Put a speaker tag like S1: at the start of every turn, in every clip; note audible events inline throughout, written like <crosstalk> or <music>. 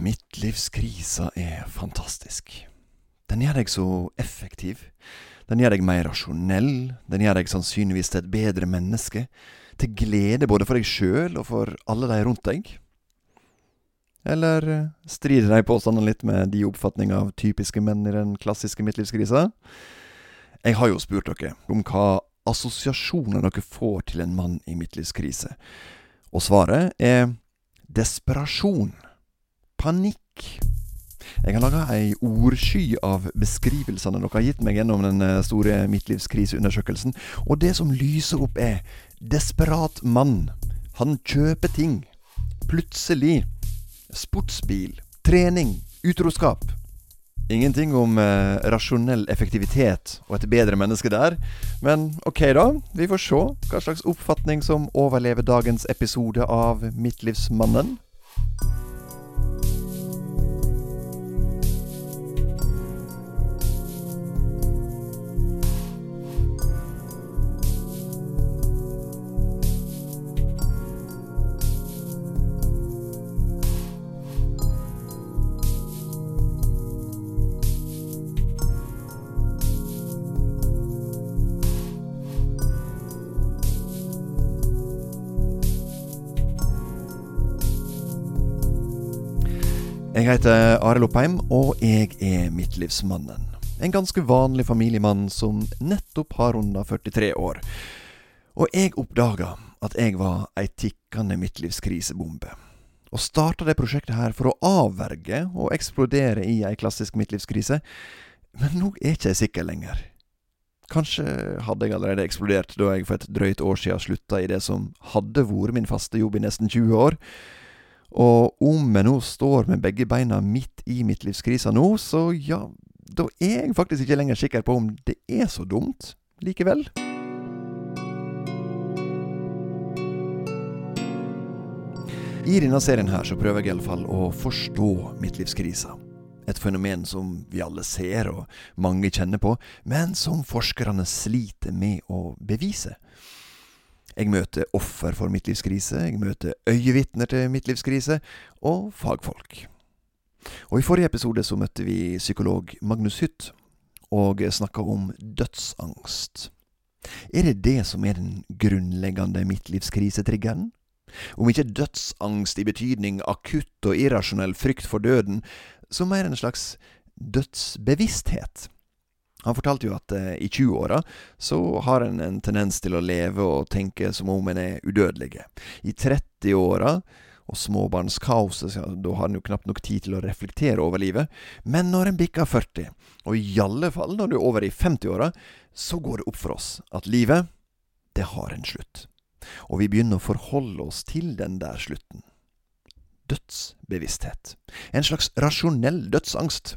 S1: midtlivskrisa er fantastisk. Den gjør deg så effektiv. Den gjør deg mer rasjonell. Den gjør deg sannsynligvis til et bedre menneske. Til glede både for deg sjøl og for alle de rundt deg. Eller eh, strider de påstandene litt med de oppfatninger av typiske menn i den klassiske midtlivskrisa? Jeg har jo spurt dere om hva assosiasjoner dere får til en mann i midtlivskrise. Og svaret er desperasjon. Panikk. Jeg har laga ei ordsky av beskrivelsene dere har gitt meg gjennom den eh, store midtlivskriseundersøkelsen, og det som lyser opp, er desperat mann. Han kjøper ting. Plutselig. Sportsbil. Trening. Utroskap. Ingenting om eh, rasjonell effektivitet og et bedre menneske der. Men ok, da. Vi får se hva slags oppfatning som overlever dagens episode av Midtlivsmannen. Jeg heter Arild Oppheim, og jeg er midtlivsmannen. En ganske vanlig familiemann som nettopp har runda 43 år. Og jeg oppdaga at jeg var ei tikkende midtlivskrisebombe. Og starta det prosjektet her for å avverge og eksplodere i ei klassisk midtlivskrise. Men nå er ikke jeg sikker lenger. Kanskje hadde jeg allerede eksplodert da jeg for et drøyt år siden slutta i det som hadde vært min faste jobb i nesten 20 år. Og om jeg nå står med begge beina midt i midtlivskrisa nå, så ja, da er jeg faktisk ikke lenger sikker på om det er så dumt likevel. I denne serien her så prøver jeg iallfall å forstå midtlivskrisa. Et fenomen som vi alle ser og mange kjenner på, men som forskerne sliter med å bevise. Jeg møter offer for midtlivskrise, jeg møter øyevitner til midtlivskrise, og fagfolk. Og I forrige episode så møtte vi psykolog Magnus Hytt, og snakka om dødsangst. Er det det som er den grunnleggende midtlivskrisetriggeren? Om ikke dødsangst i betydning akutt og irrasjonell frykt for døden, så mer en slags dødsbevissthet. Han fortalte jo at eh, i 20-åra så har en en tendens til å leve og tenke som om en er udødelige. I 30-åra og småbarnskaoset, da har en jo knapt nok tid til å reflektere over livet. Men når en bikker 40, og i alle fall når du er over i 50-åra, så går det opp for oss at livet, det har en slutt. Og vi begynner å forholde oss til den der slutten. Dødsbevissthet. En slags rasjonell dødsangst.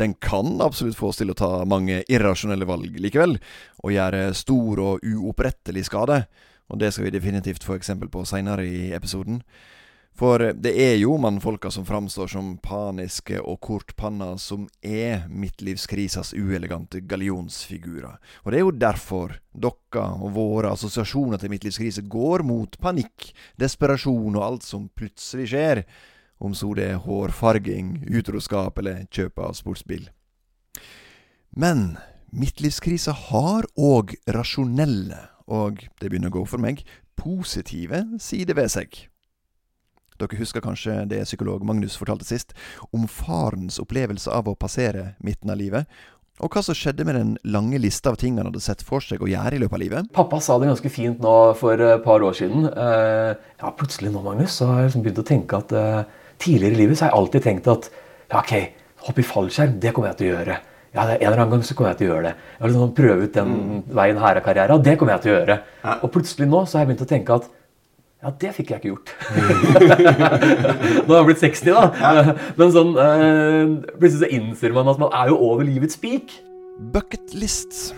S1: Den kan absolutt få oss til å ta mange irrasjonelle valg likevel, og gjøre stor og uopprettelig skade, og det skal vi definitivt få eksempel på seinere i episoden. For det er jo mannfolka som framstår som paniske og kortpanna, som er midtlivskrisas uelegante gallionsfigurer. Og det er jo derfor dokka og våre assosiasjoner til midtlivskrise går mot panikk, desperasjon og alt som plutselig skjer om så det er hårfarging, utroskap eller kjøp av sportsbil. Men midtlivskrisa har òg rasjonelle, og det begynner å gå for meg, positive sider ved seg. Dere husker kanskje det psykolog Magnus fortalte sist, om farens opplevelse av å passere midten av livet, og hva som skjedde med den lange lista av ting han hadde sett for seg å gjøre i løpet av livet.
S2: Pappa sa det ganske fint nå for et par år siden. Eh, ja, plutselig nå, Magnus, så har jeg liksom begynt å tenke at eh, tidligere i livet så har jeg alltid tenkt at ja, ok, hoppe i fallskjerm, det kommer jeg til å gjøre. Ja, En eller annen gang så kommer jeg til å gjøre det. Jeg har liksom prøve ut den mm. veien her av karrieren, det kommer jeg til å gjøre. Ja. Og plutselig nå så har jeg begynt å tenke at ja, det fikk jeg ikke gjort. <laughs> nå har jeg blitt 60, da. Ja. Men sånn øh, Plutselig så innser man at man er jo over livets spik.
S1: Bucketlist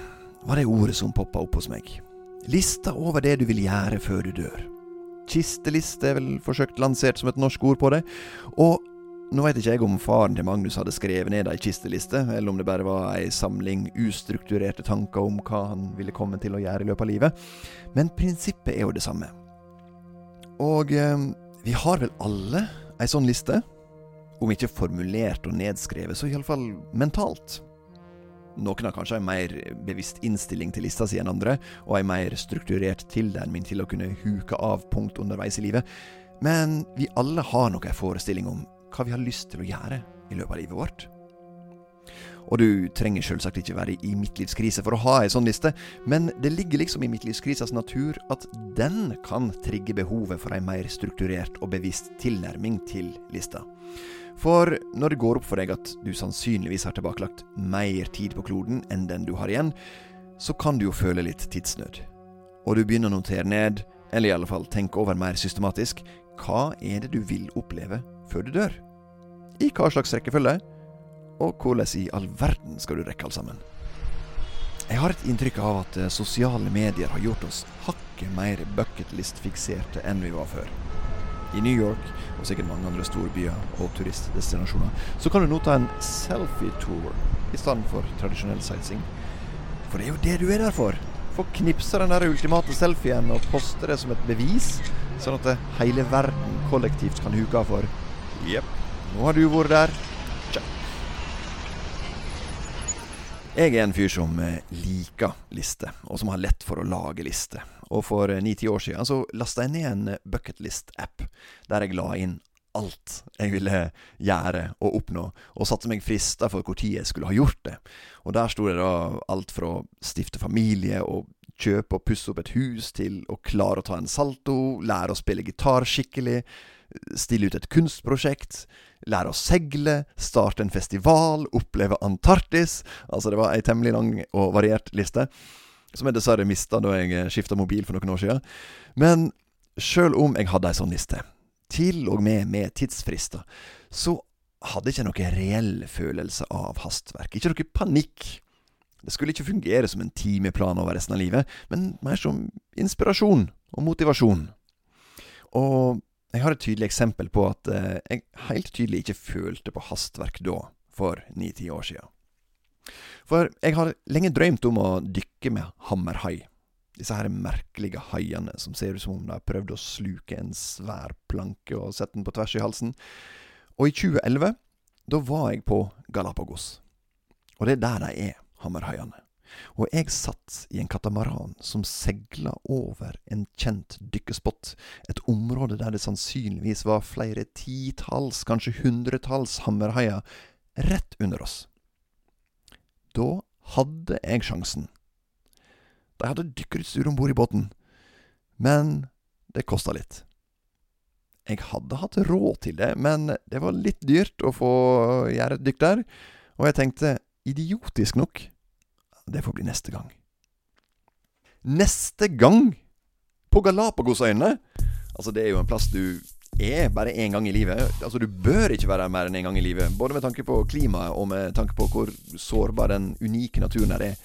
S1: var det ordet som poppa opp hos meg. Lista over det du vil gjøre før du dør. Kisteliste er vel forsøkt lansert som et norsk ord på det. Og nå veit ikke jeg om faren til Magnus hadde skrevet ned ei kisteliste, eller om det bare var ei samling ustrukturerte tanker om hva han ville komme til å gjøre i løpet av livet. Men prinsippet er jo det samme. Og eh, vi har vel alle ei sånn liste? om ikke formulert og nedskrevet, så iallfall mentalt. Noen har kanskje en mer bevisst innstilling til lista si enn andre, og en mer strukturert tilnærming til å kunne huke av punkt underveis i livet, men vi alle har nok en forestilling om hva vi har lyst til å gjøre i løpet av livet vårt. Og du trenger selvsagt ikke være i midtlivskrise for å ha ei sånn liste, men det ligger liksom i midtlivskrisas natur at den kan trigge behovet for ei mer strukturert og bevisst tilnærming til lista. For når det går opp for deg at du sannsynligvis har tilbakelagt mer tid på kloden enn den du har igjen, så kan du jo føle litt tidsnød. Og du begynner å notere ned, eller i alle fall tenke over mer systematisk, hva er det du vil oppleve før du dør? I hva slags rekkefølge? Og hvordan i all verden skal du rekke alt sammen? Jeg har et inntrykk av at eh, sosiale medier har gjort oss hakket mer bucketlist-fikserte enn vi var før. I New York, og sikkert mange andre storbyer og turistdestinasjoner, så kan du nå ta en selfie-tour i stedet for tradisjonell sightseeing. For det er jo det du er der for. Få knipse den der ultimate selfien og poste det som et bevis, sånn at hele verden kollektivt kan huke for Jepp, nå har du vært der. Jeg er en fyr som eh, liker lister, og som har lett for å lage lister. Og for eh, ni-ti år siden så lasta jeg ned en eh, bucketlist-app, der jeg la inn alt jeg ville gjøre og oppnå, og satte meg frister for når jeg skulle ha gjort det. Og der sto det da alt fra å stifte familie og kjøpe og pusse opp et hus, til å klare å ta en salto, lære å spille gitar skikkelig, stille ut et kunstprosjekt, lære å seile, starte en festival, oppleve Antarktis. Altså, det var ei temmelig lang og variert liste, som jeg dessverre mista da jeg skifta mobil for noen år siden. Men sjøl om jeg hadde ei sånn liste, til og med med tidsfrister, så hadde jeg ikke noen reell følelse av hastverk. Ikke noe panikk. Det skulle ikke fungere som en timeplan over resten av livet, men mer som inspirasjon og motivasjon. Og jeg har et tydelig eksempel på at eh, jeg helt tydelig ikke følte på hastverk da, for ni-ti år siden. For jeg har lenge drømt om å dykke med hammerhai. Disse her merkelige haiene som ser ut som om de har prøvd å sluke en svær planke og sette den på tvers i halsen. Og i 2011, da var jeg på Galapagos. Og det er der de er, hammerhaiene og jeg satt i en katamaran som seila over en kjent dykkespott, et område der det sannsynligvis var flere titalls, kanskje hundretalls hammerhaier rett under oss. Da hadde jeg sjansen. De hadde dykkerutstyr om bord i båten, men det kosta litt. Jeg hadde hatt råd til det, men det var litt dyrt å få gjøre et dykk der, og jeg tenkte, idiotisk nok, det får bli neste gang. Neste gang! På Galapagosøyene! Altså, det er jo en plass du er bare én gang i livet. Altså, du bør ikke være der mer enn én en gang i livet. Både med tanke på klimaet og med tanke på hvor sårbar den unike naturen her er.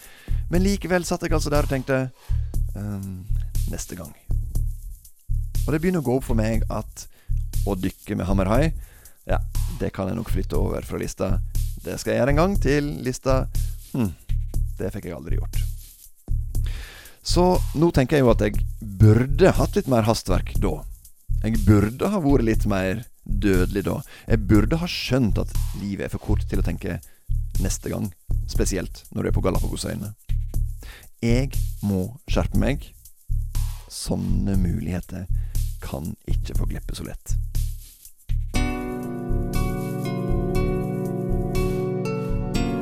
S1: Men likevel satt jeg altså der og tenkte um, neste gang. Og det begynner å gå opp for meg at å dykke med hammerhai, ja, det kan jeg nok flytte over fra lista. Det skal jeg gjøre en gang, til lista hm, det fikk jeg aldri gjort. Så nå tenker jeg jo at jeg burde hatt litt mer hastverk da. Jeg burde ha vært litt mer dødelig da. Jeg burde ha skjønt at livet er for kort til å tenke neste gang. Spesielt når du er på Galapagosøyene. Jeg må skjerpe meg. Sånne muligheter kan ikke få glippe så lett.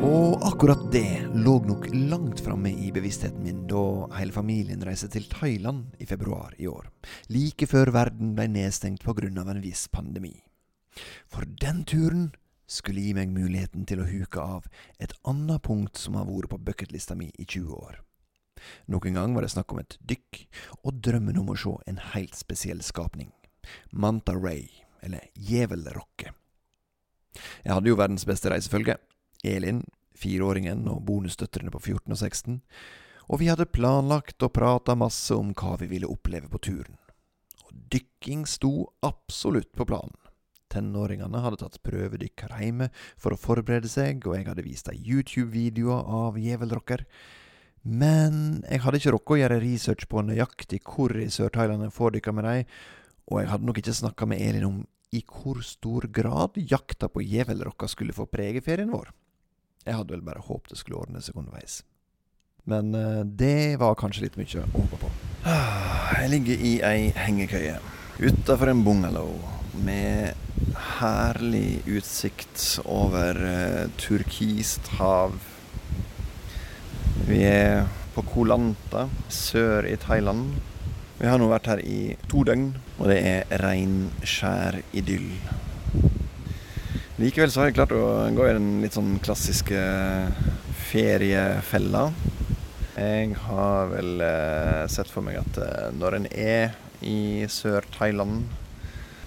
S1: Og akkurat det lå nok langt framme i bevisstheten min da hele familien reiste til Thailand i februar i år, like før verden ble nedstengt av en viss pandemi. For den turen skulle gi meg muligheten til å huke av et annet punkt som har vært på bucketlista mi i 20 år. Noen gang var det snakk om et dykk, og drømmen om å se en helt spesiell skapning. Manta Ray, eller Djevelrokket. Jeg hadde jo verdens beste reisefølge, Elin, fireåringen og bonusdøtrene på 14 og 16, og vi hadde planlagt og prata masse om hva vi ville oppleve på turen. Og dykking sto absolutt på planen. Tenåringene hadde tatt prøvedykk hjemme for å forberede seg, og jeg hadde vist dem YouTube-videoer av Djevelrocker. Men jeg hadde ikke rukket å gjøre research på nøyaktig hvor i Sør-Thailand jeg får dykke med dem, og jeg hadde nok ikke snakka med Elin om i hvor stor grad jakta på gjevelrokka skulle få prege ferien vår. Jeg hadde vel bare håpet det skulle ordne seg underveis. Men eh, det var kanskje litt mye å håpe på. Ah, jeg ligger i ei hengekøye utafor en bungalow med herlig utsikt over uh, turkist hav. Vi er på Koh sør i Thailand. Vi har nå vært her i to døgn, og det er reinskjær idyll. Likevel så har jeg klart å gå i den litt sånn klassiske feriefella. Jeg har vel eh, sett for meg at eh, når en er i Sør-Thailand,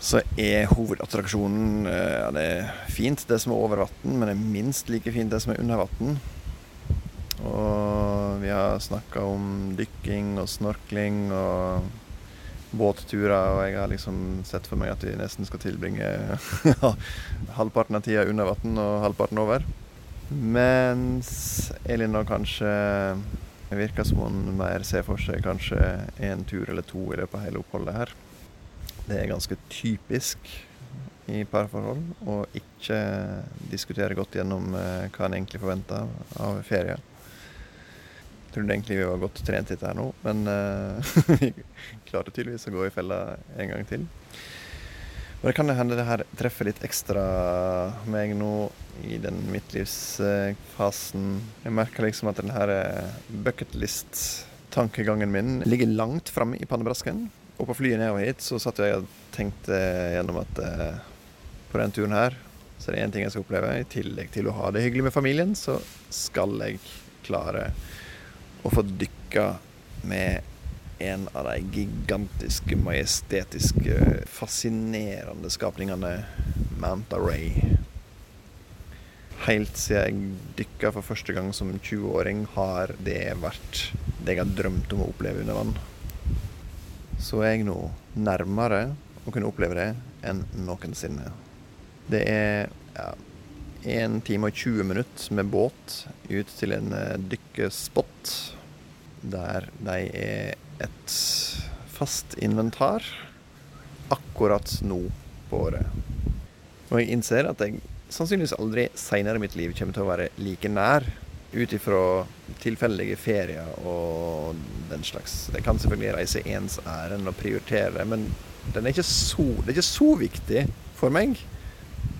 S1: så er hovedattraksjonen eh, ja, Det er fint, det som er over vann, men det er minst like fint det som er under vann. Og vi har snakka om dykking og snorkling og båtturer, og jeg har liksom sett for meg at vi nesten skal tilbringe halvparten av tida under vann og halvparten over. Mens Elin da kanskje virker som hun mer ser for seg kanskje en tur eller to i løpet av hele oppholdet her. Det er ganske typisk i parforhold å ikke diskutere godt gjennom eh, hva en egentlig forventer av ferie. Trodde egentlig vi var godt trent hit her nå, men uh, <laughs> vi klarte tydeligvis å gå i fella en gang til. Og det kan hende det her treffer litt ekstra meg nå i den midtlivsfasen. Jeg merker liksom at den her eh, bucketlist-tankegangen min ligger langt framme i pannebrasken. Og på flyet nedover hit så satt jeg og tenkte gjennom at uh, på den turen her så er det én ting jeg skal oppleve. I tillegg til å ha det hyggelig med familien, så skal jeg klare å få dykke med en av de gigantiske, majestetiske, fascinerende skapningene Manta Ray. Helt siden jeg dykka for første gang som 20-åring, har det vært det jeg har drømt om å oppleve under vann. Så er jeg nå nærmere å kunne oppleve det enn noensinne. Det er ja, 1 time og 20 minutter med båt ut til en dykkespott dykkespot der de er et fast inventar akkurat nå på året. Og jeg innser at jeg sannsynligvis aldri seinere i mitt liv kommer til å være like nær ut ifra tilfeldige ferier og den slags. Jeg kan selvfølgelig reise ens ærend og prioritere, men er så, det er ikke så viktig for meg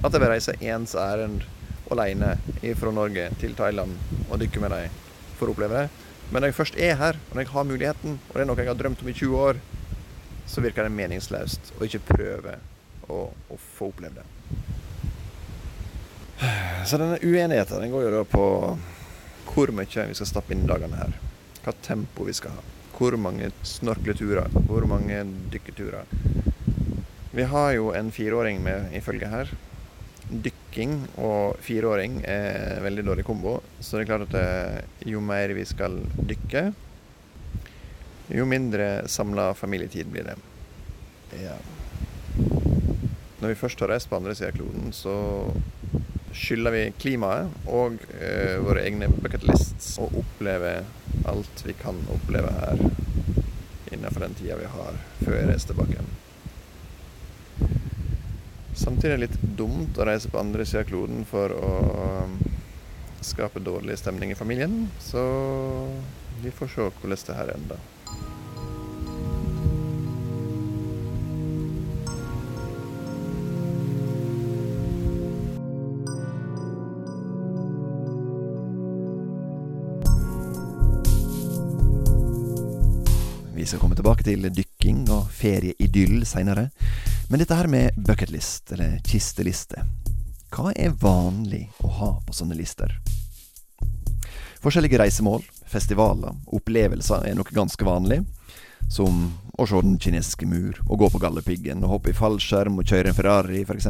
S1: at jeg vil reise ens ærend alene fra Norge til Thailand og dykke med dem for å oppleve det. Men når jeg først er her, og når jeg har muligheten, og det er noe jeg har drømt om i 20 år, så virker det meningsløst å ikke prøve å, å få oppleve det. <sighs> Så denne uenigheten den går jo da på hvor mye vi skal stappe inn dagene her. Hva tempo vi skal ha. Hvor mange snorkleturer, hvor mange dykketurer. Vi har jo en fireåring med i følge her. Dykking og fireåring er veldig dårlig kombo. Så det er klart at jo mer vi skal dykke, jo mindre samla familietid blir det. Ja. Når vi først har reist på andre sida av kloden, så skylder vi klimaet og eh, våre egne bucketlists å oppleve alt vi kan oppleve her innenfor den tida vi har før jeg reiser tilbake. Samtidig er det litt dumt å reise på andre sida av kloden for å um, skape dårlig stemning i familien. Så vi får se hvordan det her ender. Vi skal komme tilbake til dykking og ferieidyll seinere. Men dette her med bucketlist, eller kisteliste, hva er vanlig å ha på sånne lister? Forskjellige reisemål, festivaler, opplevelser er noe ganske vanlig. Som å se den kinesiske mur, å gå på Galdhøpiggen, å hoppe i fallskjerm og kjøre en Ferrari f.eks.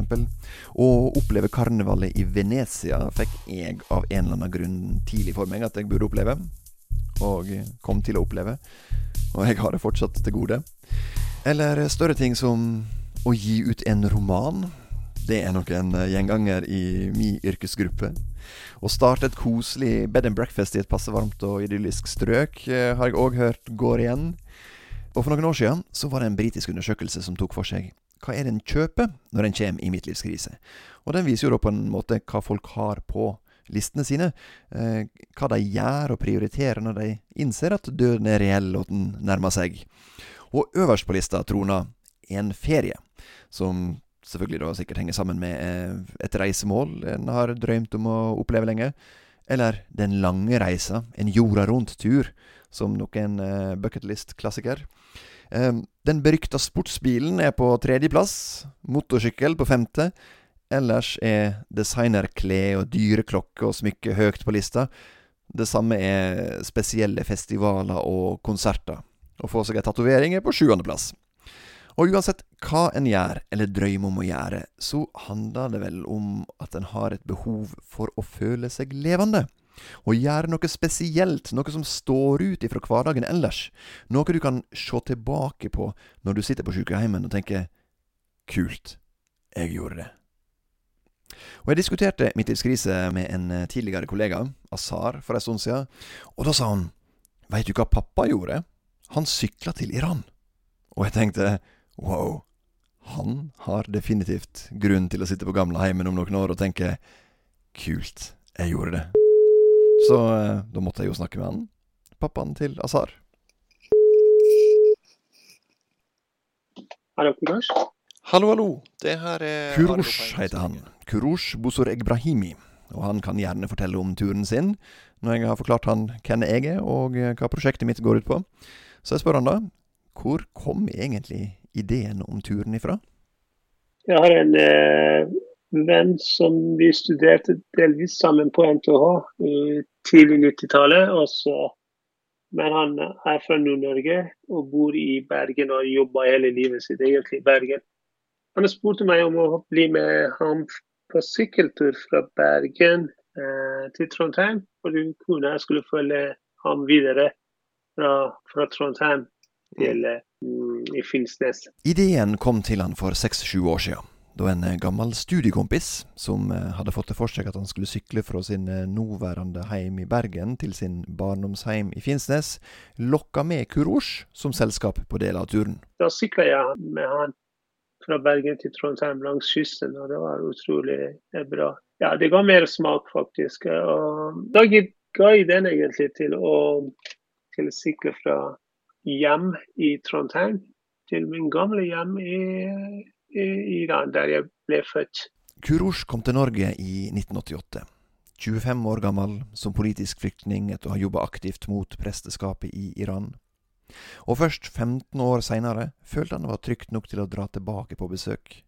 S1: Å oppleve karnevalet i Venezia fikk jeg av en eller annen grunn tidlig for meg at jeg burde oppleve. Og kom til å oppleve. Og jeg har det fortsatt til gode. Eller større ting som å gi ut en roman. Det er nok en eh, gjenganger i min yrkesgruppe. Å starte et koselig bed and breakfast i et passe varmt og idyllisk strøk eh, har jeg òg hørt går igjen. Og For noen år siden så var det en britisk undersøkelse som tok for seg hva er det en kjøper når en kommer i midtlivskrise? Og den viser jo da på en måte hva folk har på listene sine. Eh, hva de gjør og prioriterer når de innser at døden er reell og den nærmer seg. Og øverst på lista troner en ferie, som selvfølgelig da sikkert henger sammen med eh, et reisemål en har drømt om å oppleve lenge. Eller Den lange reisa, en jorda rundt-tur, som nok en eh, bucketlist-klassiker. Den berykta sportsbilen er på tredjeplass, motorsykkel på femte, Ellers er designerklær og dyreklokke og smykker høyt på lista. Det samme er spesielle festivaler og konserter. Å få seg ei tatovering er på sjuendeplass. Og uansett hva en gjør, eller drømmer om å gjøre, så handler det vel om at en har et behov for å føle seg levende. Å gjøre noe spesielt, noe som står ut ifra hverdagen ellers. Noe du kan se tilbake på når du sitter på sykehjemmet og tenker 'kult, jeg gjorde det'. Og Jeg diskuterte midtlivskrise med en eh, tidligere kollega, Azar, for en stund siden. Og da sa han Veit du hva pappa gjorde? Han sykla til Iran. Og jeg tenkte wow, han har definitivt grunn til å sitte på gamleheimen om noen år og tenke kult, jeg gjorde det. Så eh, da måtte jeg jo snakke med han, pappaen til Azar.
S3: Hallo, Kurosh.
S1: Hallo, hallo. Det her er Kurosh heter han. Kurosh Bosor Egbahimi, og han kan gjerne fortelle om turen sin når jeg har forklart han hvem jeg er og hva prosjektet mitt går ut på. Så jeg spør han da, hvor kom egentlig ideen om turen ifra?
S3: Jeg har en eh, venn som vi studerte delvis sammen på NTH i tidlig 90-tallet. Men han er fra Nord-Norge og bor i Bergen og jobber hele livet sitt egentlig i Bergen. Han spurte meg om å bli med ham på sykkeltur fra Bergen eh, til Trondheim. for du kunne jeg skulle følge ham videre fra, fra Trondheim til mm, i Finnsnes.
S1: Ideen kom til han for seks-sju år siden. Da en eh, gammel studiekompis, som eh, hadde fått til for seg at han skulle sykle fra sin eh, nåværende heim i Bergen til sin barndomsheim i Finnsnes, lokka med Kurosj som selskap på deler av turen.
S3: Da sykla jeg med han fra Bergen til Trondheim langs kysten, og det var utrolig bra. Ja, det ga mer smak, faktisk. Og da ga den egentlig til å til sykle fra hjem i Trondheim til min gamle hjem i, i Iran, der jeg ble født.
S1: Kurosh kom til Norge i 1988. 25 år gammel, som politisk flyktning etter å ha jobba aktivt mot presteskapet i Iran. Og først 15 år seinere følte han det var trygt nok til å dra tilbake på besøk.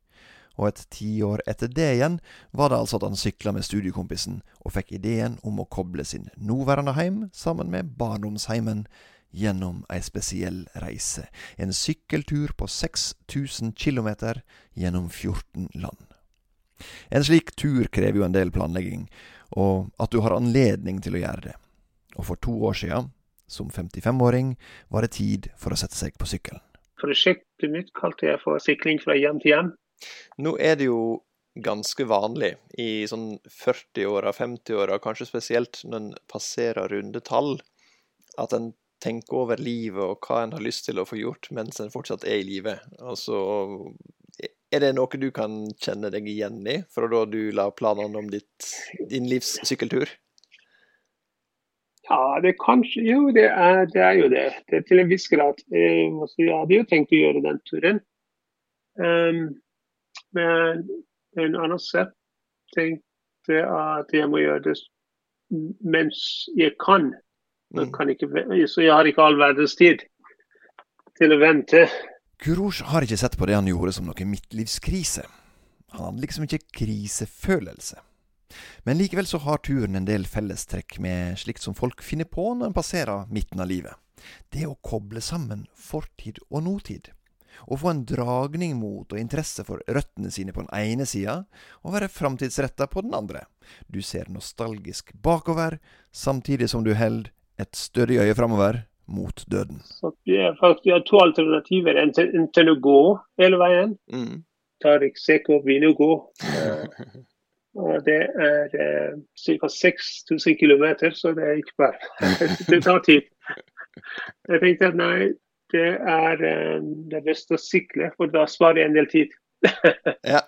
S1: Og et tiår etter det igjen var det altså at han sykla med studiekompisen, og fikk ideen om å koble sin nåværende heim sammen med barndomsheimen gjennom ei spesiell reise. En sykkeltur på 6000 km gjennom 14 land. En slik tur krever jo en del planlegging, og at du har anledning til å gjøre det. Og for to år siden, som 55-åring var det tid for å sette seg på sykkelen.
S3: Prosjektet mitt kalte jeg for sykling fra hjem til hjem.
S4: Nå er det jo ganske vanlig i sånn 40-åra, 50-åra, kanskje spesielt når en passerer runde tall, at en tenker over livet og hva en har lyst til å få gjort mens en fortsatt er i livet. Altså, er det noe du kan kjenne deg igjen i, fra da du la planene om ditt, din livs sykkeltur?
S3: Ja, det kanskje Jo, det er, det er jo det. Det er til en viss grad. Jeg hadde jo tenkt å gjøre den turen. Um, men en annen sett tenkte at jeg må gjøre det mens jeg kan. Mm. kan ikke, så jeg har ikke all verdens tid til å vente.
S1: Kurosh har ikke sett på det han gjorde som noe midtlivskrise. Han hadde liksom ikke krisefølelse. Men likevel så har turen en del fellestrekk med slikt som folk finner på når en passerer midten av livet. Det å koble sammen fortid og nåtid. Å få en dragning mot og interesse for røttene sine på den ene sida, og være framtidsretta på den andre. Du ser nostalgisk bakover, samtidig som du holder et stødig øye framover mot døden.
S3: Så vi, er faktisk har to alternativer. Enten, enten å gå hele veien, mm. ta ryggsekk og begynne å gå. <laughs> Og det er eh, ca. 6000 km, så det er ikke bare <laughs> Det tar tid. Jeg tenkte at nei, det er eh, det beste å sykle, for da sparer jeg en del tid. <laughs>
S4: ja.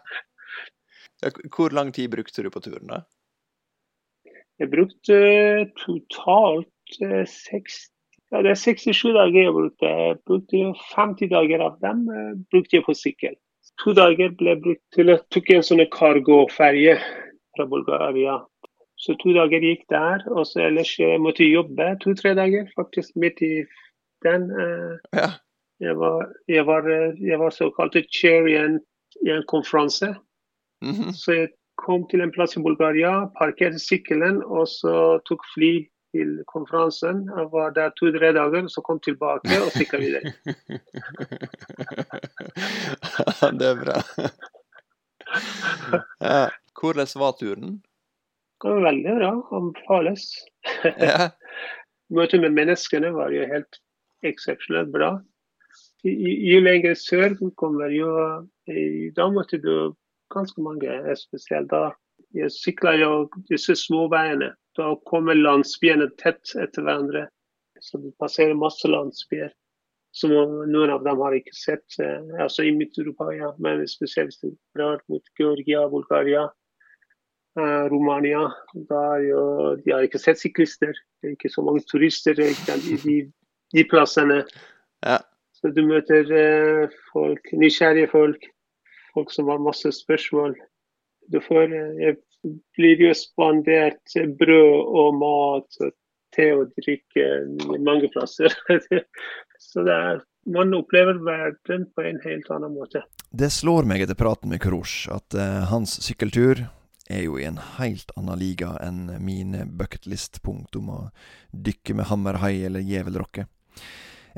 S4: ja. Hvor lang tid brukte du på turen, da?
S3: Jeg brukte totalt 60 ja, det er 67 dager jeg brukte. Jeg brukte 50 dager av dem brukte jeg på sykkel. To dager ble brukt til å tok en sånn cargo-ferje fra Bulgaria. Så to dager gikk der, og så ellers jeg måtte jeg jobbe to-tre dager faktisk midt i den.
S4: Ja.
S3: Jeg var, jeg var, jeg var såkalt chair i en, i en konferanse.
S4: Mm -hmm.
S3: Så jeg kom til en plass i Bulgaria, parkerte sykkelen og så tok fly til konferansen. Jeg var der to-tre dager, så kom tilbake og sykla videre. <laughs>
S4: det er bra. <laughs> Ja. Hvordan var turen?
S3: Det var veldig bra. Anbefales. <laughs>
S4: Ja.
S3: Møtet med menneskene var jo helt eksepsjonelt bra. Jo lenger sør du kommer, jo da måtte du ganske mange spesielt. Da jeg sykla jo disse småveiene. Da kommer landsbyene tett etter hverandre. Så du passerer masse landsbyer. Som noen av dem har ikke sett. Altså i Midt-Europa, ja. Men spesielt hvis du drar mot Georgia, Bulgaria, eh, Romania. Da jo, de har ikke sett syklister. Det er ikke så mange turister i de, de plassene.
S4: Ja.
S3: Så du møter eh, folk, nysgjerrige folk. Folk som har masse spørsmål. Du får, jeg blir jo spandert brød og mat og te og drikke mange plasser. <laughs> Så er, man opplever verden på en helt annen måte.
S1: Det slår meg etter praten med Korosh at uh, hans sykkeltur er jo i en helt annen liga enn mine bucketlist-punkt om å dykke med hammerhai eller djevelrocke.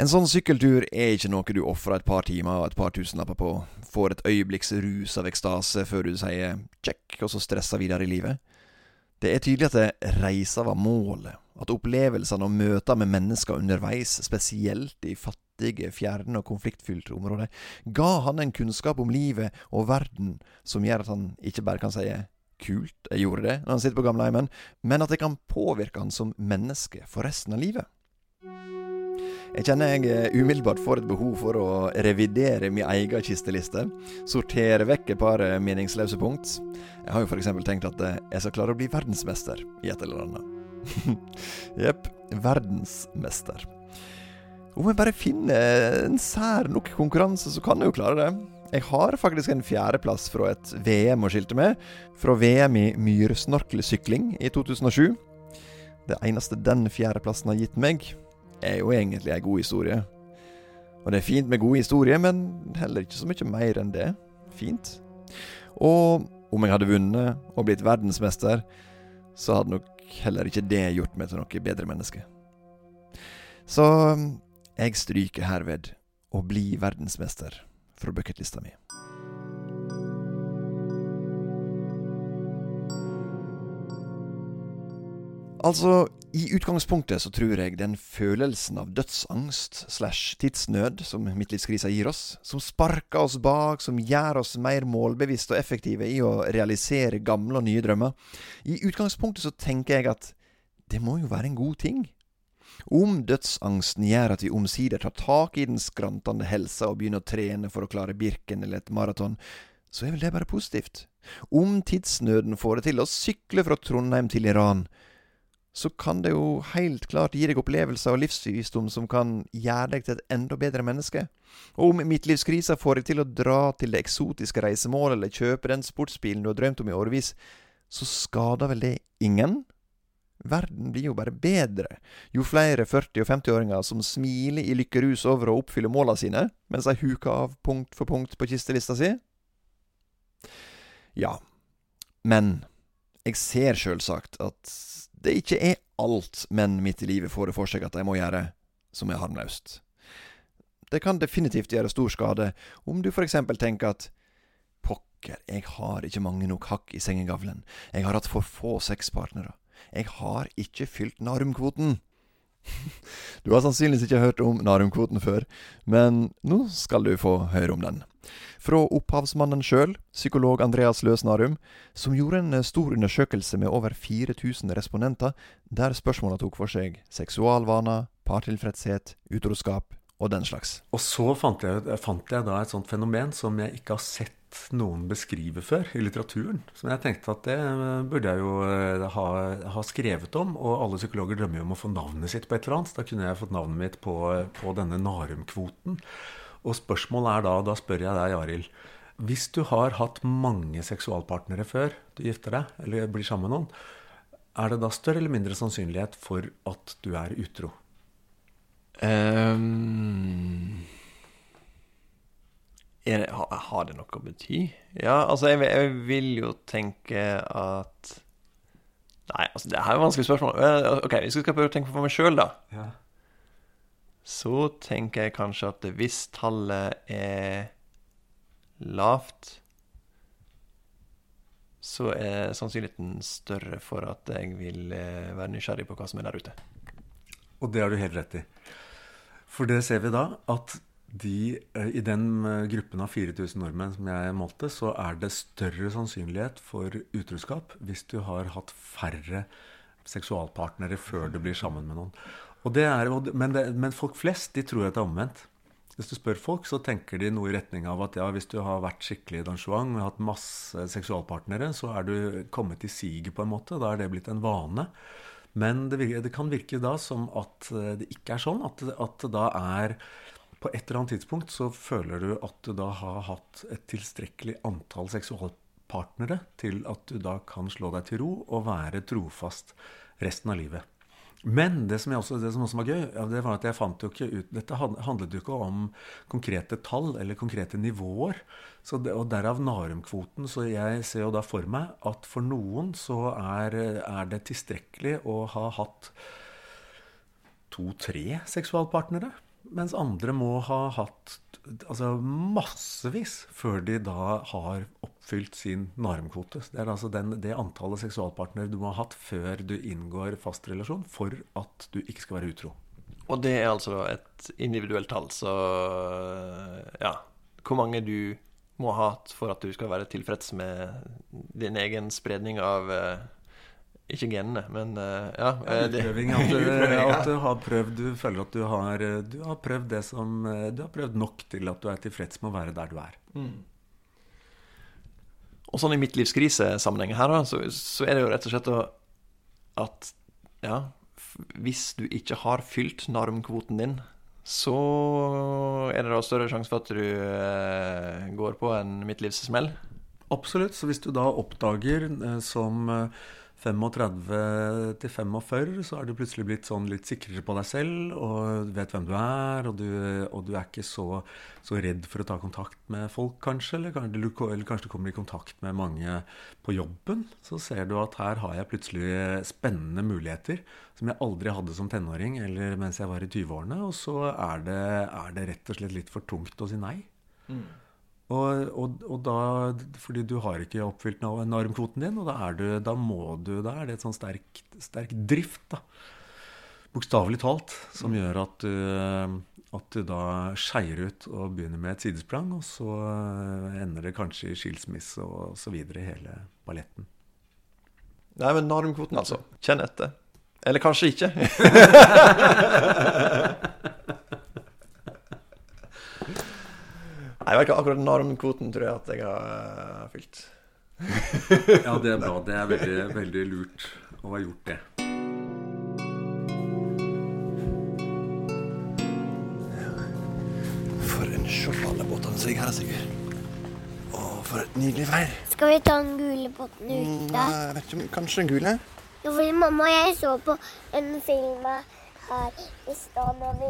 S1: En sånn sykkeltur er ikke noe du ofrer et par timer og et par tusenlapper på, får et øyeblikks rus av ekstase før du sier check, og så stresser videre i livet. Det er tydelig at reisa var målet, at opplevelsene og møter med mennesker underveis, spesielt i fattige, fjerne og konfliktfylte områder, ga han en kunnskap om livet og verden som gjør at han ikke bare kan si kult, jeg gjorde det, når han sitter på gamleheimen, men at det kan påvirke han som menneske for resten av livet. Jeg kjenner jeg eh, umiddelbart får et behov for å revidere min egen kisteliste. Sortere vekk et par eh, meningsløse punkt. Jeg har jo f.eks. tenkt at eh, jeg skal klare å bli verdensmester i et eller annet. <laughs> Jepp. Verdensmester. Om jeg bare finner en sær nok konkurranse, så kan jeg jo klare det. Jeg har faktisk en fjerdeplass fra et VM å skilte med. Fra VM i myrsnorkelsykling i 2007. Det eneste den fjerdeplassen har gitt meg, er jo egentlig ei god historie. Og det er fint med gode historier, men heller ikke så mye mer enn det. Fint. Og om jeg hadde vunnet og blitt verdensmester, så hadde nok heller ikke det gjort meg til noe bedre menneske. Så jeg stryker herved å bli verdensmester fra bucketlista mi. Altså, i utgangspunktet så tror jeg den følelsen av dødsangst slash tidsnød som midtlivskrisa gir oss, som sparker oss bak, som gjør oss mer målbevisste og effektive i å realisere gamle og nye drømmer I utgangspunktet så tenker jeg at det må jo være en god ting. Om dødsangsten gjør at vi omsider tar tak i den skrantende helsa og begynner å trene for å klare Birken eller et maraton, så er vel det bare positivt. Om tidsnøden får det til å sykle fra Trondheim til Iran, så kan det jo helt klart gi deg opplevelser og livsvisdom som kan gjøre deg til et enda bedre menneske. Og om midtlivskrisa får deg til å dra til det eksotiske reisemålet eller kjøpe den sportsbilen du har drømt om i årevis, så skader vel det ingen? Verden blir jo bare bedre jo flere 40- og 50-åringer som smiler i lykkerus over å oppfylle måla sine, mens de huker av punkt for punkt på kistelista si. Ja, men jeg ser sjølsagt at det ikke er alt menn midt i livet får det for seg at de må gjøre, som er harmløst. Det kan definitivt gjøre stor skade om du f.eks. tenker at pokker, jeg har ikke mange nok hakk i sengegavlen, jeg har hatt for få sexpartnere, jeg har ikke fylt narumkvoten. <laughs> Du har sannsynligvis ikke hørt om narumkvoten før, men nå skal du få høre om den. Fra opphavsmannen sjøl, psykolog Andreas Løsnarum, som gjorde en eh, stor undersøkelse med over 4000 respondenter, der spørsmåla tok for seg seksualvaner, partilfredshet, utroskap og den slags.
S5: Og så fant jeg, fant jeg da et sånt fenomen som jeg ikke har sett noen beskrive før i litteraturen. Som jeg tenkte at det burde jeg jo eh, ha, ha, skrevet om. Og alle psykologer drømmer jo om å få navnet sitt på et eller annet. Da kunne jeg fått navnet mitt på, på denne Narum-kvoten. Og spørsmålet er da, da spør jeg deg, Arild. Hvis du har hatt mange seksualpartnere før du gifter deg, eller blir sammen med noen, er det da større eller mindre sannsynlighet for at du er utro? Um,
S1: det, har det noe å bety? Ja, altså, jeg, jeg, vil jo tenke at Nei, altså, det her er et vanskelig spørsmål. Eh, ok, Hvis jeg skal prøve å tenke på meg sjøl, da. Ja. Så tenker jeg kanskje at hvis tallet er lavt, så er sannsynligheten større for at jeg vil eh, være nysgjerrig på hva som er der ute.
S5: Og det har du helt rett i. For det ser vi da at de, eh, i den eh, gruppen av 4000 nordmenn som jeg målte, så er det større sannsynlighet for utroskap hvis du har hatt færre seksualpartnere før du blir sammen med noen. Er, men, det, men, folk flest de tror at det er omvendt. Hvis du spør folk, så tenker de noe i retning av at ja, hvis du har vært skikkelig Don Juan og hatt masse seksualpartnere, så er du kommet i siget på en måte. Da er det blitt en vane. Men det, virker, det kan virke da som at eh, det ikke er sånn. At, at da er På et eller annet tidspunkt så føler du at du da har hatt et tilstrekkelig antall seksualpartnere til at du da kan slå deg til ro og være trofast resten av livet. Men det som, også, det som, også, var gøy, det var at jeg fant jo ikke ut Dette handlet jo ikke om konkrete tall eller konkrete nivåer. Det, og derav Narum-kvoten. Så jeg ser jo da for meg at for noen så er, er det tilstrekkelig å ha hatt to-tre seksualpartnere. Mens andre må ha hatt altså massevis før de da har oppfylt sin normkvote. Det er altså den, det antallet seksualpartnere du må ha hatt før du inngår fast relasjon for at du ikke skal være utro.
S1: Og det er altså et individuelt tall, så ja Hvor mange du må ha hatt for at du skal være tilfreds med din egen spredning av uh, ikke genene, men uh, ja.
S5: Utprøving. At, at, <laughs> du har prøvd Du føler at du har, du har prøvd det som Du har prøvd nok til at du er tilfreds med å være der du er. Mm.
S1: Og sånn i midtlivskrisesammenheng her, så, så, er det jo rett og slett at ja, hvis du ikke har fylt normkvoten din, så er det da større sjanse for at du eh, går på en midtlivssmell?
S5: Absolutt. Så hvis du da oppdager eh, som eh, 35 til 45 så er du plutselig blitt sånn litt sikrere på deg selv og vet hvem du er, og du, og du er ikke så, så, redd for å ta kontakt med folk, kanskje. Eller, eller, kanskje du kommer i kontakt med mange på jobben. Så ser du at her har jeg plutselig spennende muligheter som jeg aldri hadde som tenåring eller mens jeg var i 20-årene. Og så er det, er det, rett og slett litt for tungt å si nei. Mm. Og, og, og, da, fordi du har ikke oppfylt normkvoten din, og da er, du, da må du, da er det et sånn sterk, sterk drift, da. Bokstavelig talt, som gjør at du, at du da skeier ut og begynner med et sidesprang, og så ender det kanskje i skilsmisse og så videre, hele balletten.
S1: Nei, men normkvoten, altså. Kjenn etter. Eller kanskje ikke. <laughs> <laughs> Nei, vet ikke, akkurat normkvoten tror jeg at jeg har uh, fylt. <laughs>
S5: ja, det er bra. Det er veldig, veldig lurt å ha gjort det.
S1: For en sjokoladerbåt båtene som ligger her, Sigurd. Å, for et nydelig vær.
S6: Skal vi ta den gule båten ute?
S1: Mm, jeg vet ikke, Kanskje den gule?
S6: Jo, fordi mamma og jeg så på en film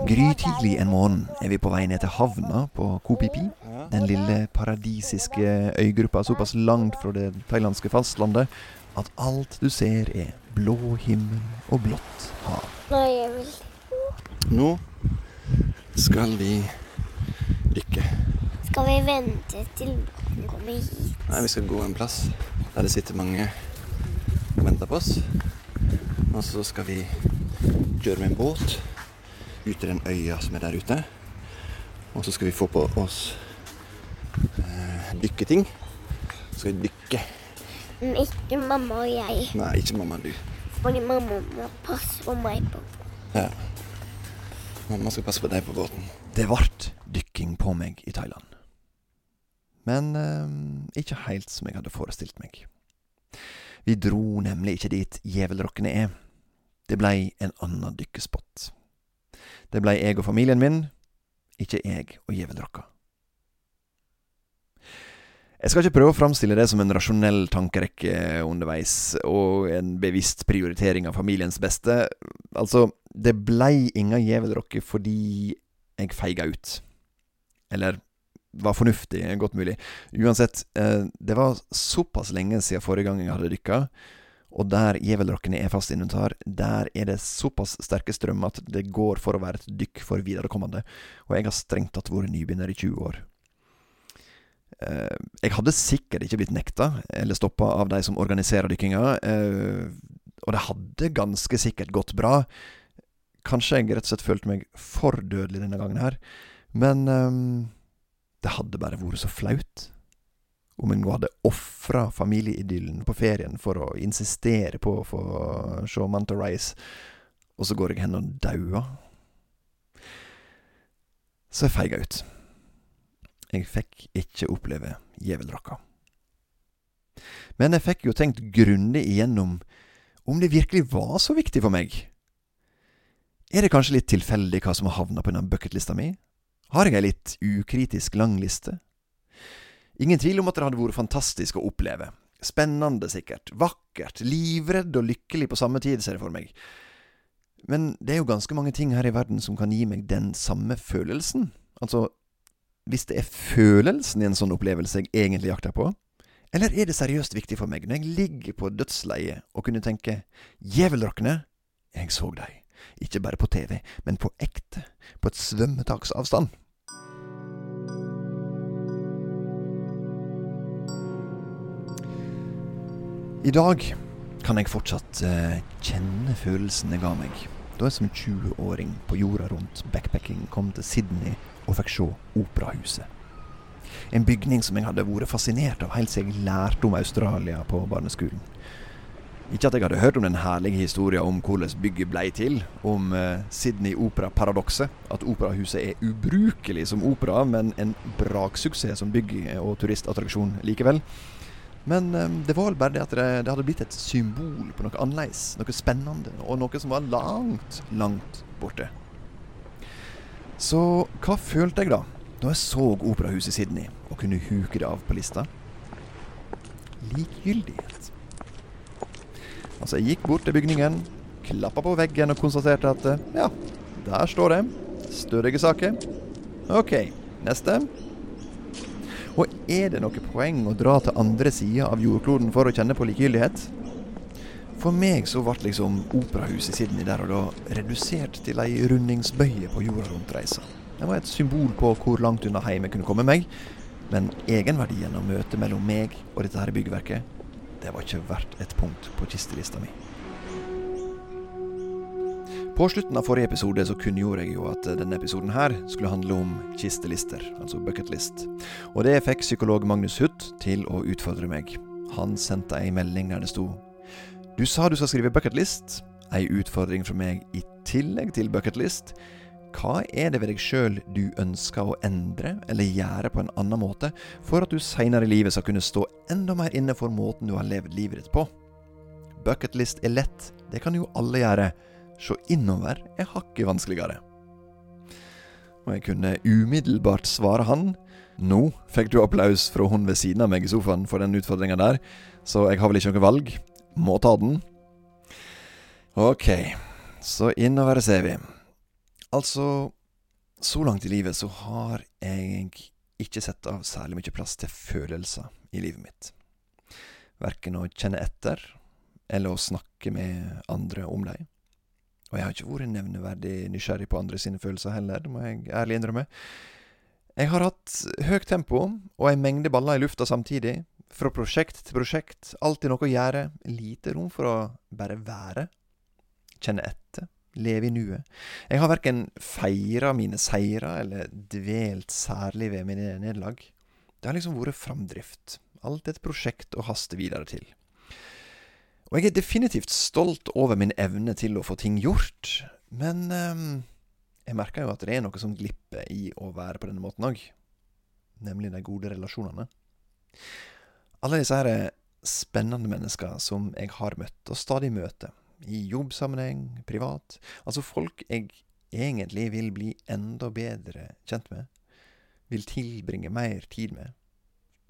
S1: Grytidlig en morgen er vi på vei ned til havna på Koh Phi Phi. Den lille paradisiske øygruppa såpass langt fra det thailandske fastlandet at alt du ser er blå himmel og blått hav. Nå skal vi dykke.
S6: Skal vi vente til han kommer hit?
S1: Nei, vi skal gå en plass der det sitter mange og venter på oss. Og så skal vi kjøre med en båt ut til den øya som er der ute. Og så skal vi få på oss eh, dykketing. Så skal vi dykke.
S6: Men ikke mamma og jeg.
S1: Nei, ikke mamma og du.
S6: Fordi mamma må passe på meg. på.
S1: Ja. Mamma skal passe på deg på båten. Det ble dykking på meg i Thailand. Men eh, ikke helt som jeg hadde forestilt meg. Vi dro nemlig ikke dit Gjevelrokkene er. Det blei en annen dykkespott. Det blei jeg og familien min, ikke jeg og Gjevelrokka. Jeg skal ikke prøve å framstille det som en rasjonell tankerekke underveis, og en bevisst prioritering av familiens beste. Altså, det blei inga Gjevelrokke fordi jeg feiga ut. Eller var fornuftig, godt mulig. Uansett, eh, det var såpass lenge siden forrige gang jeg hadde dykka, og der Gjevelrokkene er fast inventar, der er det såpass sterke strømmer at det går for å være et dykk for viderekommende, og jeg har strengt tatt vært nybegynner i 20 år. Eh, jeg hadde sikkert ikke blitt nekta eller stoppa av de som organiserer dykkinga, eh, og det hadde ganske sikkert gått bra. Kanskje jeg rett og slett følte meg for dødelig denne gangen her, men um, det hadde bare vært så flaut. Om hun hadde ofra familieidyllen på ferien for å insistere på å få se Manta Rise, og så går jeg hen og dauer. Så jeg feiga ut. Jeg fikk ikke oppleve djeveldrakka. Men jeg fikk jo tenkt grundig igjennom om det virkelig var så viktig for meg. Er det kanskje litt tilfeldig hva som har havna på denne bucketlista mi? Har jeg ei litt ukritisk lang liste? Ingen tvil om at det hadde vært fantastisk å oppleve. Spennende, sikkert. Vakkert. Livredd og lykkelig på samme tid, ser jeg for meg. Men det er jo ganske mange ting her i verden som kan gi meg den samme følelsen. Altså, hvis det er følelsen i en sånn opplevelse jeg egentlig jakter på? Eller er det seriøst viktig for meg, når jeg ligger på dødsleiet, og kunne tenke Djevelrokkene, jeg så deg. Ikke bare på TV, men på ekte. På et svømmetaksavstand. I dag kan jeg fortsatt eh, kjenne følelsen jeg ga meg da jeg som 20-åring på jorda rundt backpacking kom til Sydney og fikk se Operahuset. En bygning som jeg hadde vært fascinert av helt siden jeg lærte om Australia på barneskolen. Ikke at jeg hadde hørt om den herlige historien om hvordan bygget blei til, om eh, Sydney Opera-paradokset. At operahuset er ubrukelig som opera, men en braksuksess som bygg og turistattraksjon likevel. Men um, det var vel bare det at det, det, hadde blitt et symbol på noe annerledes, noe spennende, og noe som var langt, langt borte. Så hva følte jeg da, da jeg så operahuset i Sydney og kunne huke det av på lista? Likegyldighet. Altså, jeg gikk bort til bygningen, klappa på veggen og konstaterte at ja, der står det. Stødige saker. OK, neste. Og er det noe poeng å dra til andre sida av jordkloden for å kjenne på likegyldighet? For meg så ble liksom operahuset i Sydney der og da redusert til ei rundingsbøye på jorda rundt-reisa. Det var et symbol på hvor langt unna hjemme kunne komme meg, men egenverdien av møtet mellom meg og dette her byggverket, det var ikke verdt et punkt på kistelista mi. På slutten av forrige episode så kunngjorde jeg jo at denne episoden her skulle handle om kistelister, altså bucketlist. Og det fikk psykolog Magnus Huth til å utfordre meg. Han sendte ei melding der det sto du sa du skal skrive bucketlist. Ei utfordring fra meg i tillegg til bucketlist. Hva er det ved deg sjøl du ønsker å endre eller gjøre på en annen måte, for at du seinere i livet skal kunne stå enda mer inne for måten du har levd livet ditt på? Bucketlist er lett, det kan jo alle gjøre. Se innover er hakket vanskeligere. Og jeg kunne umiddelbart svare han. Nå fikk du applaus fra hun ved siden av meg i sofaen for den utfordringa der, så jeg har vel ikke noe valg. Må ta den. Ok, så innover ser vi. Altså, så langt i livet så har jeg ikke sett av særlig mye plass til følelser i livet mitt. Verken å kjenne etter, eller å snakke med andre om dem. Og jeg har ikke vært nevneverdig nysgjerrig på andre sine følelser heller, det må jeg ærlig innrømme. Jeg har hatt høyt tempo og ei mengde baller i lufta samtidig, fra prosjekt til prosjekt, alltid noe å gjøre, lite rom for å bare være. Kjenne etter, leve i nuet. Jeg har verken feira mine seire eller dvelt særlig ved mine nederlag. Det har liksom vært framdrift. Alt et prosjekt å haste videre til. Og jeg er definitivt stolt over min evne til å få ting gjort, men eh, jeg merker jo at det er noe som glipper i å være på denne måten òg. Nemlig de gode relasjonene. Alle disse her spennende mennesker som jeg har møtt, og stadig møter. I jobbsammenheng, privat. Altså folk jeg egentlig vil bli enda bedre kjent med. Vil tilbringe mer tid med.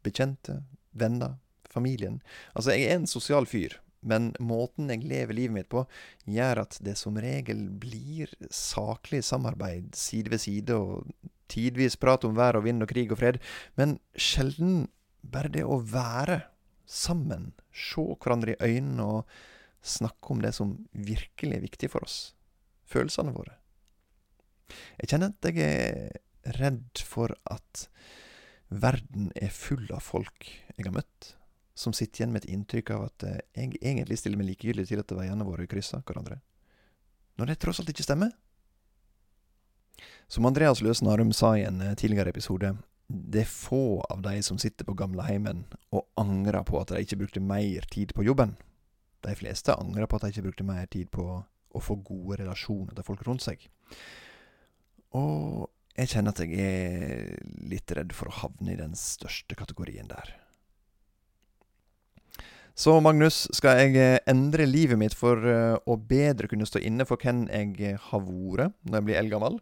S1: Bekjente, venner, familien. Altså, jeg er en sosial fyr. Men måten jeg lever livet mitt på, gjør at det som regel blir saklig samarbeid side ved side, og tidvis prat om vær og vind og krig og fred, men sjelden bare det å være sammen, se hverandre i øynene og snakke om det som virkelig er viktig for oss, følelsene våre. Jeg kjenner at jeg er redd for at verden er full av folk jeg har møtt, som sitter igjen med et inntrykk av at eh, jeg egentlig stiller meg likegyldig til at veiene våre krysser hverandre. Når det tross alt ikke stemmer. Som Andreas Løs Narum sa i en eh, tidligere episode, det er få av de som sitter på gamleheimen og angrer på at de ikke brukte mer tid på jobben. De fleste angrer på at de ikke brukte mer tid på å få gode relasjoner til folk rundt seg. Og jeg kjenner at jeg er litt redd for å havne i den største kategorien der. Så Magnus, skal jeg eh, endre livet mitt for eh, å bedre kunne stå inne for hvem jeg eh, har vært når jeg blir eldgammel,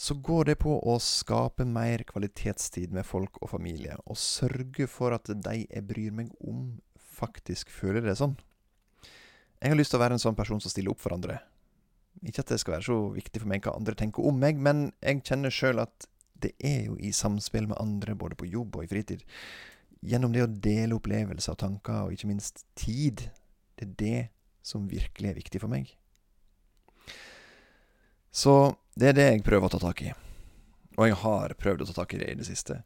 S1: så går det på å skape mer kvalitetstid med folk og familie, og sørge for at de jeg bryr meg om, faktisk føler det sånn. Jeg har lyst til å være en sånn person som stiller opp for andre. Ikke at det skal være så viktig for meg hva andre tenker om meg, men jeg kjenner sjøl at det er jo i samspill med andre, både på jobb og i fritid, gjennom det å dele opplevelser og tanker, og ikke minst tid. Det er det som virkelig er viktig for meg. Så det er det jeg prøver å ta tak i. Og jeg har prøvd å ta tak i det i det siste.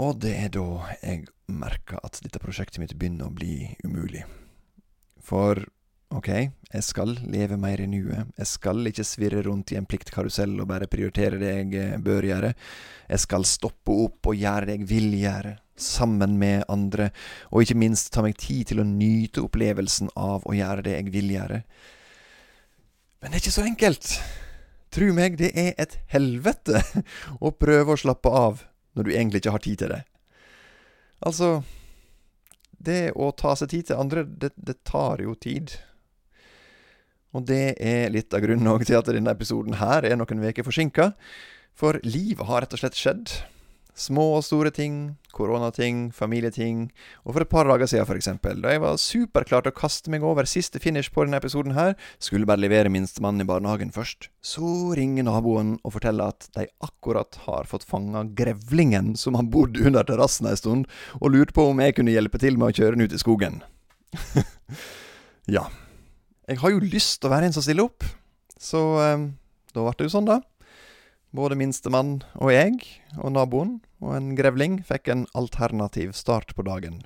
S1: Og det er da jeg merker at dette prosjektet mitt begynner å bli umulig. For Ok, jeg skal leve mer i nuet. Jeg skal ikke svirre rundt i en pliktkarusell og bare prioritere det jeg eh, bør gjøre. Jeg skal stoppe opp og gjøre det jeg vil gjøre, sammen med andre, og ikke minst ta meg tid til å nyte opplevelsen av å gjøre det jeg vil gjøre. Men det er ikke så enkelt. Tru meg, det er et helvete <laughs> å prøve å slappe av når du egentlig ikke har tid til det. Altså Det å ta seg tid til andre, det, det tar jo tid. Og det er litt av grunnen til at denne episoden her er noen uker forsinka. For livet har rett og slett skjedd. Små og store ting, koronating, familieting. Og for et par dager siden, f.eks., da jeg var superklar til å kaste meg over siste finish på denne episoden her, skulle bare levere minstemannen i barnehagen først, så ringer naboen og forteller at de akkurat har fått fanga grevlingen som har bodd under terrassen ei stund, og lurte på om jeg kunne hjelpe til med å kjøre den ut i skogen. <laughs> ja. Jeg har jo lyst til å være en som stiller opp, så eh, da ble det jo sånn, da. Både minstemann og jeg, og naboen, og en grevling fikk en alternativ start på dagen.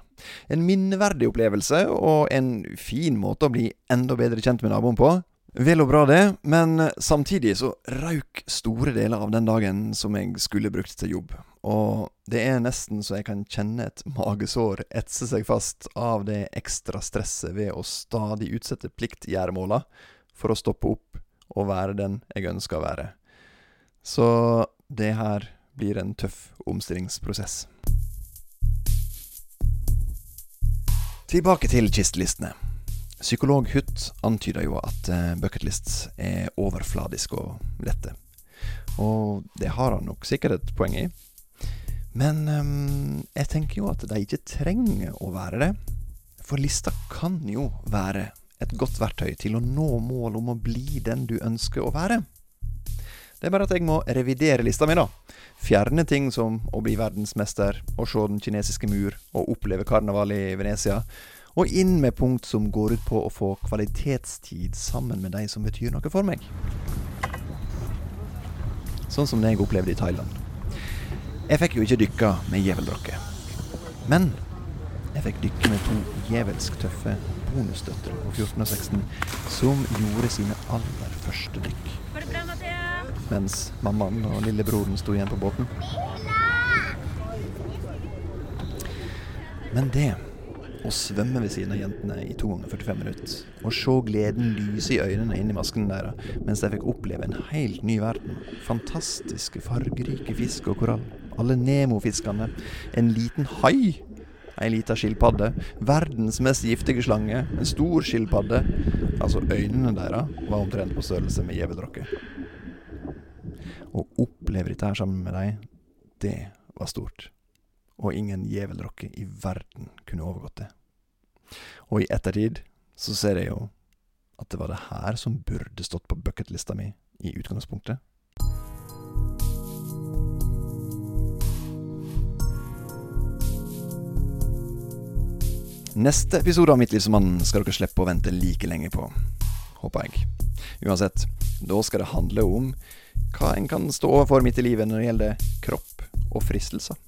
S1: En minneverdig opplevelse, og en fin måte å bli enda bedre kjent med naboen på. Vel og bra det, men samtidig så røyk store deler av den dagen som jeg skulle brukt til jobb. Og det er nesten så jeg kan kjenne et magesår etse seg fast av det ekstra stresset ved å stadig utsette pliktgjøremåla for å stoppe opp og være den jeg ønsker å være. Så det her blir en tøff omstillingsprosess. Tilbake til kistelistene. Psykolog Hutt antyder jo at eh, bucketlists er overfladiske og lette. Og det har han nok sikkert et poeng i. Men um, jeg tenker jo at de ikke trenger å være det. For lista kan jo være et godt verktøy til å nå målet om å bli den du ønsker å være. Det er bare at jeg må revidere lista mi, da. Fjerne ting som å bli verdensmester, å se den kinesiske mur og oppleve karneval i Venezia. Og inn med punkt som går ut på å få kvalitetstid sammen med de som betyr noe for meg. Sånn som det jeg opplevde i Thailand. Jeg fikk jo ikke dykke med gjeveldrokke. Men jeg fikk dykke med to djevelsk tøffe bonusdøtre på 14 og 16 som gjorde sine aller første dykk. Mens mammaen og lillebroren sto igjen på båten. Men det Å svømme ved siden av jentene i to ganger 45 minutter. Og se gleden lyse i øynene inni maskene deres mens de fikk oppleve en helt ny verden. Fantastiske, fargerike fisk og korall. Alle Nemo-fiskene. En liten hai. Ei lita skilpadde. Verdens mest giftige slange. En stor skilpadde. Altså, øynene deres var omtrent på størrelse med gjevedrokker. Å oppleve dette her sammen med dem, det var stort og ingen gjevelrocke i verden kunne overgått det. Og i ettertid så ser jeg jo at det var det her som burde stått på bucketlista mi i utgangspunktet. Neste episode av Mitt liv som mann skal dere slippe å vente like lenge på. Håper jeg. Uansett, da skal det handle om hva en kan stå overfor midt i livet når det gjelder kropp og fristelser.